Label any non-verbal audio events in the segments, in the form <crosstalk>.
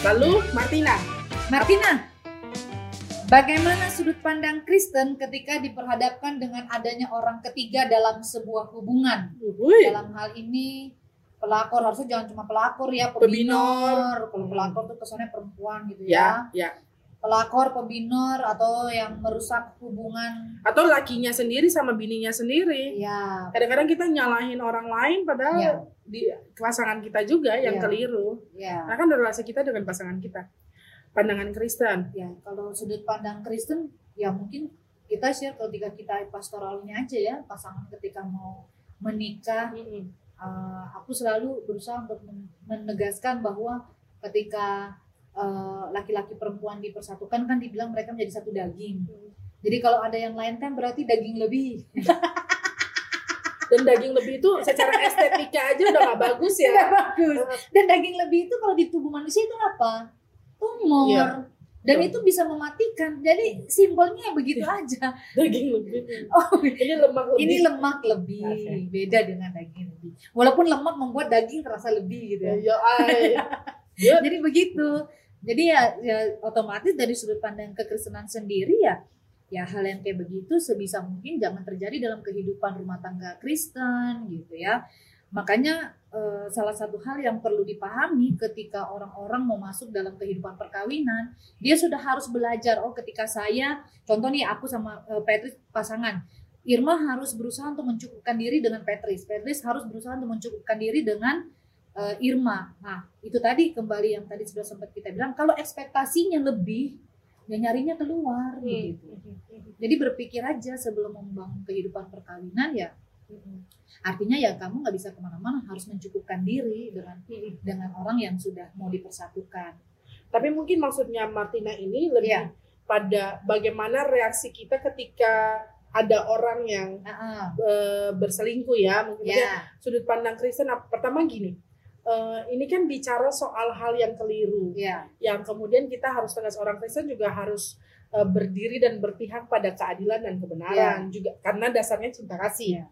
Lalu Martina. Martina, bagaimana sudut pandang Kristen ketika diperhadapkan dengan adanya orang ketiga dalam sebuah hubungan? Uhuy. Dalam hal ini pelakor harusnya jangan cuma pelakor ya, Pebinor. Kalau pelakor tuh kesannya perempuan gitu Ya, ya. ya. Pelakor, pebinor atau yang merusak hubungan. Atau lakinya sendiri sama bininya sendiri. Ya, Kadang-kadang kita nyalahin orang lain padahal ya, di pasangan kita juga yang Iya. keliru. ya. Karena kan relasi kita dengan pasangan kita. Pandangan Kristen. Ya, kalau sudut pandang Kristen, ya mungkin kita share ketika kita pastoralnya aja ya, pasangan ketika mau menikah, Mm-mm. eh, aku selalu berusaha untuk men- menegaskan bahwa ketika eh, laki-laki perempuan dipersatukan kan dibilang mereka menjadi satu daging. Jadi kalau ada yang lain kan berarti daging lebih. Dan daging lebih itu secara estetika aja udah gak bagus ya. bagus. Dan daging lebih itu kalau di tubuh manusia itu apa? Tumor. Iya. Dan itu bisa mematikan. Jadi simbolnya begitu aja. <laughs> Daging lebih. Oh, Ini lemak lebih. Ini lemak lebih, beda dengan daging lebih. Walaupun lemak membuat daging terasa lebih gitu ya. Ya, <laughs> Ya, Jadi begitu. Jadi ya, ya otomatis dari sudut pandang kekristenan sendiri ya ya hal yang kayak begitu sebisa mungkin jangan terjadi dalam kehidupan rumah tangga Kristen gitu ya. Makanya eh, salah satu hal yang perlu dipahami ketika orang-orang mau masuk dalam kehidupan perkawinan, dia sudah harus belajar oh ketika saya contoh nih aku sama eh, Patrice pasangan Irma harus berusaha untuk mencukupkan diri dengan Patrice. Patrice harus berusaha untuk mencukupkan diri dengan eh, Irma. Nah, itu tadi kembali yang tadi sudah sempat kita bilang, kalau ekspektasinya lebih, ya nyarinya keluar Hmm. gitu. Jadi berpikir aja sebelum membangun kehidupan perkawinan ya, artinya ya kamu nggak bisa ke mana-mana harus mencukupkan diri dengan dengan orang yang sudah mau dipersatukan. Tapi mungkin maksudnya Martina ini lebih Iya. pada bagaimana reaksi kita ketika ada orang yang Ah, eh, berselingkuh ya. Mungkin ya, sudut pandang Kristen pertama gini. Eh, ini kan bicara soal hal yang keliru. ya, Yang kemudian kita harus tegas orang Kristen juga harus eh, berdiri dan berpihak pada keadilan dan kebenaran juga karena dasarnya cinta kasih. Iya.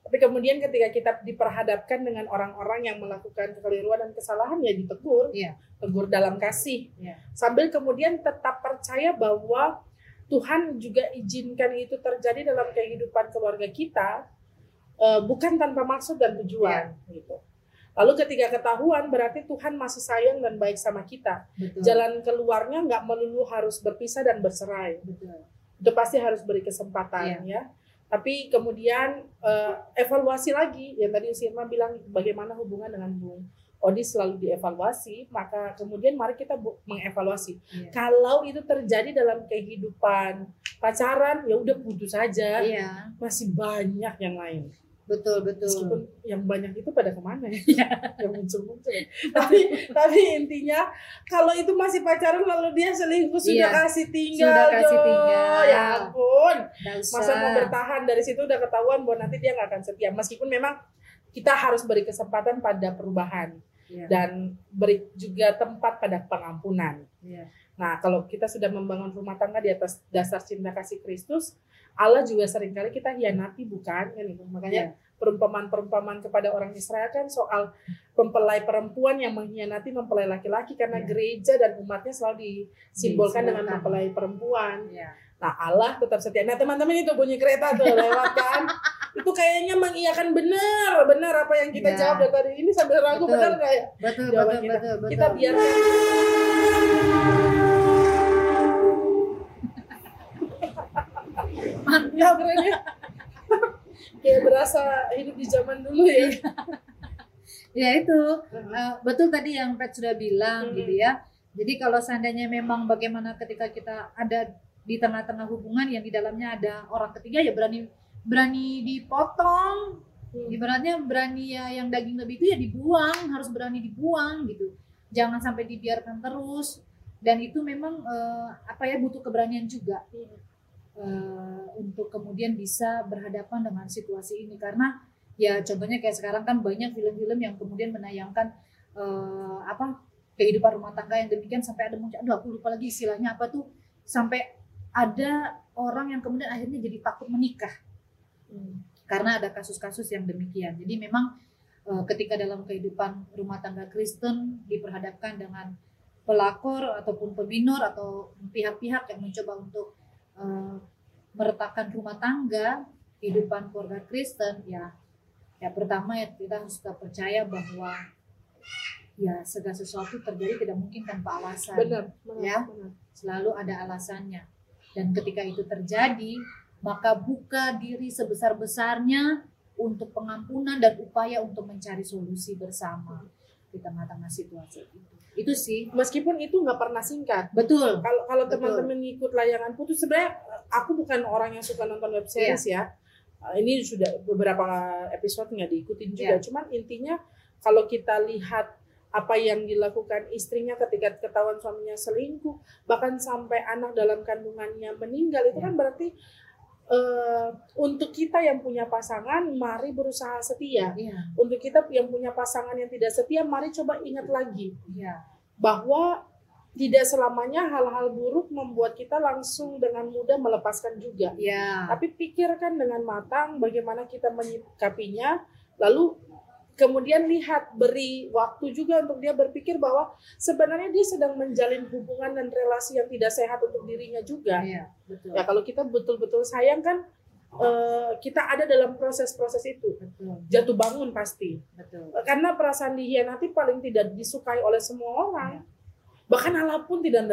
Tapi kemudian ketika kita diperhadapkan dengan orang-orang yang melakukan kekeliruan dan kesalahan ya ditegur, Iya. tegur dalam kasih. Iya. Sambil kemudian tetap percaya bahwa Tuhan juga izinkan itu terjadi dalam kehidupan keluarga kita eh, bukan tanpa maksud dan tujuan gitu. Lalu ketika ketahuan berarti Tuhan masih sayang dan baik sama kita. betul. Jalan keluarnya nggak melulu harus berpisah dan bercerai. betul. Itu pasti harus beri kesempatan ya. Tapi kemudian eh, evaluasi lagi yang tadi Usirma bilang bagaimana hubungan dengan Bung Odi selalu dievaluasi, maka kemudian mari kita mengevaluasi. Iya. Kalau itu terjadi dalam kehidupan pacaran, ya udah putus saja. Iya, Masih banyak yang lain. Betul betul. Meskipun yang banyak itu pada ke mana ya? Iya. <laughs> yang muncul-muncul. tapi tapi intinya kalau itu masih pacaran lalu dia selingkuh sudah Iya. kasih tinggal. Sudah kasih tinggal. Ya ampun. Masa mau bertahan dari situ udah ketahuan bahwa nanti dia nggak akan setia. Meskipun memang kita harus beri kesempatan pada perubahan Iya, dan beri juga tempat pada pengampunan. iya. Nah, kalau kita sudah membangun rumah tangga di atas dasar cinta kasih Kristus, Allah juga sering kali kita hianati bukan? Kan itu. Makanya Iya. perumpamaan-perumpamaan kepada orang Israel kan soal mempelai perempuan yang mengkhianati mempelai laki-laki karena Iya. gereja dan umatnya selalu disimbolkan dengan mempelai perempuan. Iya. Nah, Allah tetap setia. Nah, teman-teman itu bunyi kereta tuh lewat kan. itu kayaknya mengiyakan benar, benar apa yang kita Iya. jawab dari tadi ini sambil ragu Betul. benar nggak ya? Betul, betul, kita. betul, betul. Kita biarkan Ya keren ya. Kayak berasa hidup di zaman dulu ya. Ya itu eh, betul tadi yang Pet sudah bilang Hmm. gitu ya. Jadi kalau seandainya memang bagaimana ketika kita ada di tengah-tengah hubungan yang di dalamnya ada orang ketiga ya berani berani dipotong. Hmm. Ibaratnya berani ya yang daging lebih itu ya dibuang, harus berani dibuang gitu. Jangan sampai dibiarkan terus. Dan itu memang eh, apa ya butuh keberanian juga eh, untuk kemudian bisa berhadapan dengan situasi ini. Karena ya contohnya kayak sekarang kan banyak film-film yang kemudian menayangkan eh, apa kehidupan rumah tangga yang demikian sampai ada muncul aduh aku lupa lagi istilahnya apa tuh sampai ada orang yang kemudian akhirnya jadi takut menikah. Hmm. karena ada kasus-kasus yang demikian. Jadi memang eh, ketika dalam kehidupan rumah tangga Kristen diperhadapkan dengan pelakor ataupun peminor atau pihak-pihak yang mencoba untuk uh, meretakan rumah tangga kehidupan keluarga Kristen ya ya pertama ya kita harus tetap percaya bahwa ya segala sesuatu terjadi tidak mungkin tanpa alasan benar, benar ya. benar. selalu ada alasannya. Dan ketika itu terjadi maka buka diri sebesar besarnya untuk pengampunan dan upaya untuk mencari solusi bersama di tengah-tengah situasi itu. Itu sih. Meskipun itu nggak pernah singkat. Betul. Kalau kalau teman-teman ngikut layangan putus sebenarnya aku bukan orang yang suka nonton web series Iya. ya. Uh, ini sudah beberapa episode nggak diikutin juga. Iya. cuman intinya kalau kita lihat apa yang dilakukan istrinya ketika ketahuan suaminya selingkuh bahkan sampai anak dalam kandungannya meninggal itu Iya. kan berarti eh, untuk kita yang punya pasangan mari berusaha setia. Iya. Untuk kita yang punya pasangan yang tidak setia mari coba ingat lagi iya. bahwa tidak selamanya hal-hal buruk membuat kita langsung dengan mudah melepaskan juga. iya. Tapi pikirkan dengan matang bagaimana kita menyikapinya, lalu kemudian lihat beri waktu juga untuk dia berpikir bahwa sebenarnya dia sedang menjalin hubungan dan relasi yang tidak sehat untuk dirinya juga. iya betul Ya kalau kita betul-betul sayang kan eh, kita ada dalam proses-proses itu. betul Jatuh bangun pasti. betul Karena perasaan dihianati paling tidak disukai oleh semua orang. Bahkan Allah pun tidak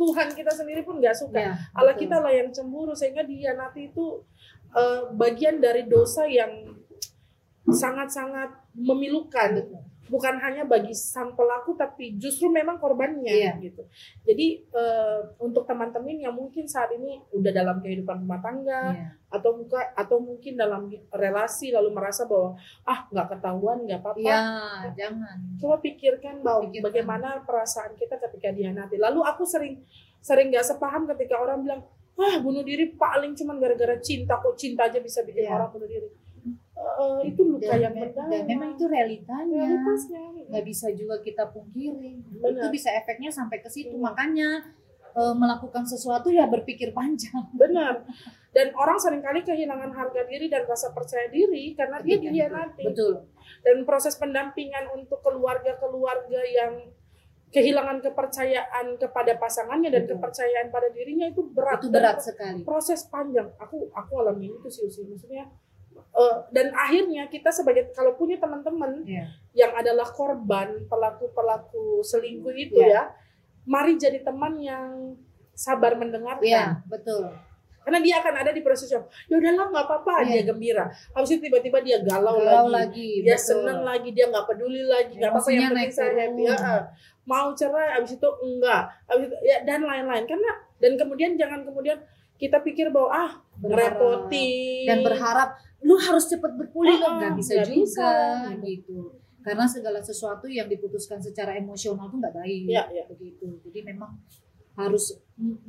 Tuhan kita sendiri pun nggak suka. Iya, Allah kita lah yang cemburu sehingga dihianati itu eh, bagian dari dosa yang sangat-sangat memilukan. Bukan hanya bagi sang pelaku tapi justru memang korbannya Iya. gitu. Jadi eh, untuk teman-teman yang mungkin saat ini udah dalam kehidupan rumah tangga Iya. atau muka atau mungkin dalam relasi lalu merasa bahwa ah nggak ketahuan nggak apa-apa Iya, jangan. coba pikirkan bahwa Pikirkan. bagaimana perasaan kita ketika dihianati. Lalu aku sering sering nggak sepaham ketika orang bilang, ah bunuh diri paling cuman gara-gara cinta kok cinta aja bisa bikin Iya. orang bunuh diri. Eh, itu luka Dan, yang me- mendalam. dan memang itu realitanya. realitasnya. nggak bisa juga kita pungkiri. Benar. Itu bisa efeknya sampai ke situ. Iya. Makanya eh, melakukan sesuatu ya berpikir panjang. <laughs> Benar. Dan orang sering kali kehilangan harga diri dan rasa percaya diri karena dia itu. dihianati. Betul. Dan proses pendampingan untuk keluarga-keluarga yang kehilangan kepercayaan kepada pasangannya dan Betul. kepercayaan pada dirinya itu berat. Itu berat sekali. proses panjang. Aku aku alami itu sih maksudnya. Eh, dan akhirnya kita sebagai kalau punya teman-teman Iya. yang adalah korban pelaku pelaku selingkuh itu Iya. ya, mari jadi teman yang sabar mendengarkan. Iya, betul. Karena dia akan ada di proses yang ya udahlah nggak apa-apa Iya. dia gembira. Habis itu tiba-tiba dia galau, Galau lagi. lagi. Dia betul. seneng lagi, dia nggak peduli lagi, nggak apa-apa yang penting saya happy. Ya, mau cerai, habis itu enggak, habis itu ya dan lain-lain. Karena dan kemudian jangan kemudian kita pikir bahwa ah Berharap. repotin dan berharap lu harus cepat berpulih loh Ah, nggak bisa nggak juga bisa. gitu karena segala sesuatu yang diputuskan secara emosional tuh nggak baik Ya, ya. begitu jadi memang harus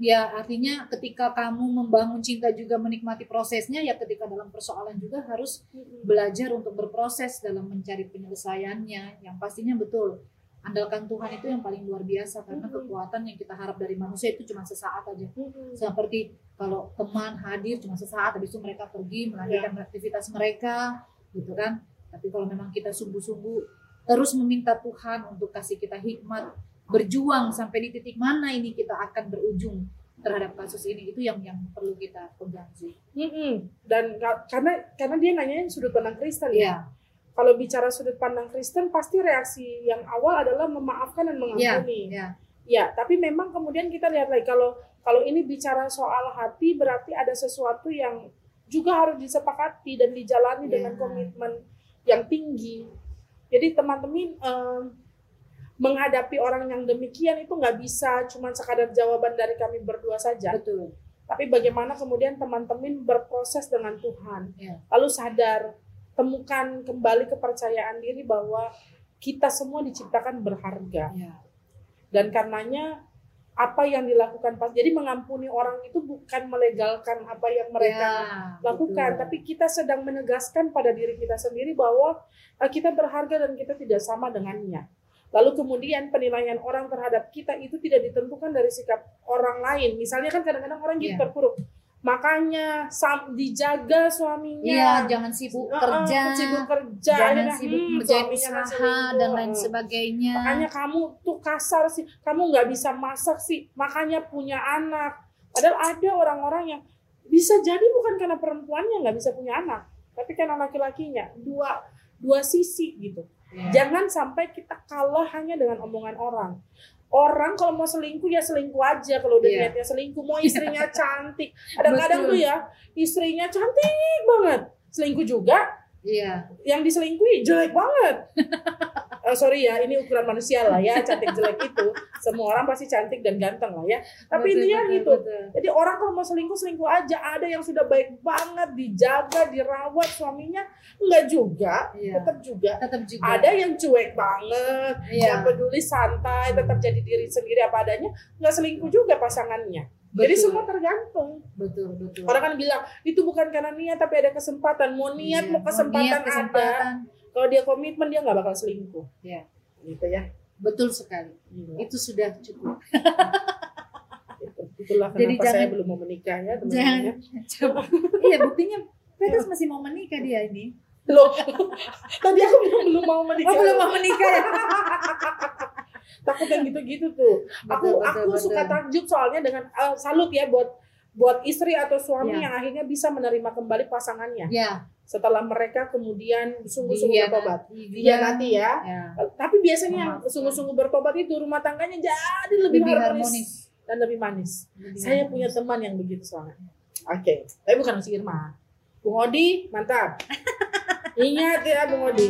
ya artinya ketika kamu membangun cinta juga menikmati prosesnya ya ketika dalam persoalan juga harus belajar untuk berproses dalam mencari penyelesaiannya yang pastinya betul andalkan Tuhan itu yang paling luar biasa karena Mhm. kekuatan yang kita harap dari manusia itu cuma sesaat aja Mm-mm. seperti kalau teman hadir cuma sesaat habis itu mereka pergi melanjutkan aktivitas mereka gitu kan tapi kalau memang kita sungguh-sungguh terus meminta Tuhan untuk kasih kita hikmat berjuang sampai di titik mana ini kita akan berujung terhadap kasus ini itu yang yang perlu kita pegang sih Mm-mm. Dan ka- karena karena dia nanyain sudut pandang Kristen ya. Kalau bicara sudut pandang Kristen pasti reaksi yang awal adalah memaafkan dan iya mengampuni. iya Ya, tapi memang kemudian kita lihat lagi kalau kalau ini bicara soal hati berarti ada sesuatu yang juga harus disepakati dan dijalani Ya. dengan komitmen yang tinggi. Jadi teman-teman em, menghadapi orang yang demikian itu nggak bisa cuma sekadar jawaban dari kami berdua saja. betul Tapi bagaimana kemudian teman-teman berproses dengan Tuhan, Iya. lalu sadar, temukan kembali kepercayaan diri bahwa kita semua diciptakan berharga. Iya. Dan karenanya apa yang dilakukan pas jadi mengampuni orang itu bukan melegalkan apa yang mereka Ya, lakukan betul. tapi kita sedang menegaskan pada diri kita sendiri bahwa eh, kita berharga dan kita tidak sama dengannya. Lalu kemudian penilaian orang terhadap kita itu tidak ditentukan dari sikap orang lain. Misalnya kan kadang-kadang orang gitu Iya. terpuruk makanya dijaga suaminya. Iya, jangan sibuk Uh, uh, kerja, sibuk kerja jangan akhirnya, sibuk hmm, suaminya kan usaha dan lain sebagainya. makanya kamu tuh kasar sih. Kamu nggak bisa masak sih. Makanya punya anak. Padahal ada orang-orang yang bisa jadi bukan karena perempuannya nggak bisa punya anak tapi karena laki-lakinya. Dua dua sisi gitu. Jangan sampai kita kalah hanya dengan omongan orang. Orang kalau mau selingkuh ya selingkuh aja. Kalau udah Iya. niatnya selingkuh mau istrinya cantik. Kadang-kadang tuh ya istrinya cantik banget. Selingkuh juga Iya. yang diselingkuhi jelek banget. <laughs> Eh, sorry ya, ini ukuran manusia lah ya, cantik jelek itu. Semua orang pasti cantik dan ganteng lah ya. Tapi Betul, intinya betul, gitu. betul. Jadi orang kalau mau selingkuh selingkuh aja. Ada yang sudah baik banget, dijaga, dirawat suaminya, enggak juga, Iya. tetap juga. Tetap juga. Ada yang cuek banget, Iya. nggak peduli santai, tetap jadi diri sendiri apa adanya, nggak selingkuh juga pasangannya. Jadi Betul. semua tergantung. betul betul. Orang kan bilang itu bukan karena niat tapi ada kesempatan. Mau niat Iya, mau kesempatan, niat, ada. kesempatan. Kalau dia komitmen dia nggak bakal selingkuh. Iya. Gitu ya. Betul sekali. Iya. Itu sudah cukup. <laughs> Itu. Itulah Jadi kenapa saya jangan- belum mau menikah ya teman-teman. Jangan. ya. Coba. iya, buktinya Petrus masih mau menikah dia ini. Loh, <laughs> tadi aku bilang belum mau menikah. Oh, belum mau menikah ya? <laughs> Takut yang gitu-gitu tuh. Aku Betul, betul, aku suka betul. takjub soalnya dengan eh, salut ya buat buat istri atau suami Iya. yang akhirnya bisa menerima kembali pasangannya Ya. setelah mereka kemudian sungguh-sungguh bertobat. Iya. Dihianati ya. Ya. Tapi biasanya yang sungguh-sungguh bertobat itu rumah tangganya jadi lebih, Lebih harmonis, harmonis. dan lebih manis. Lebih Saya harmonis. punya teman yang begitu soalnya. Oke, tapi bukan si Irma. Bung Odi, mantap. <laughs> Ingat ya Bung Odi.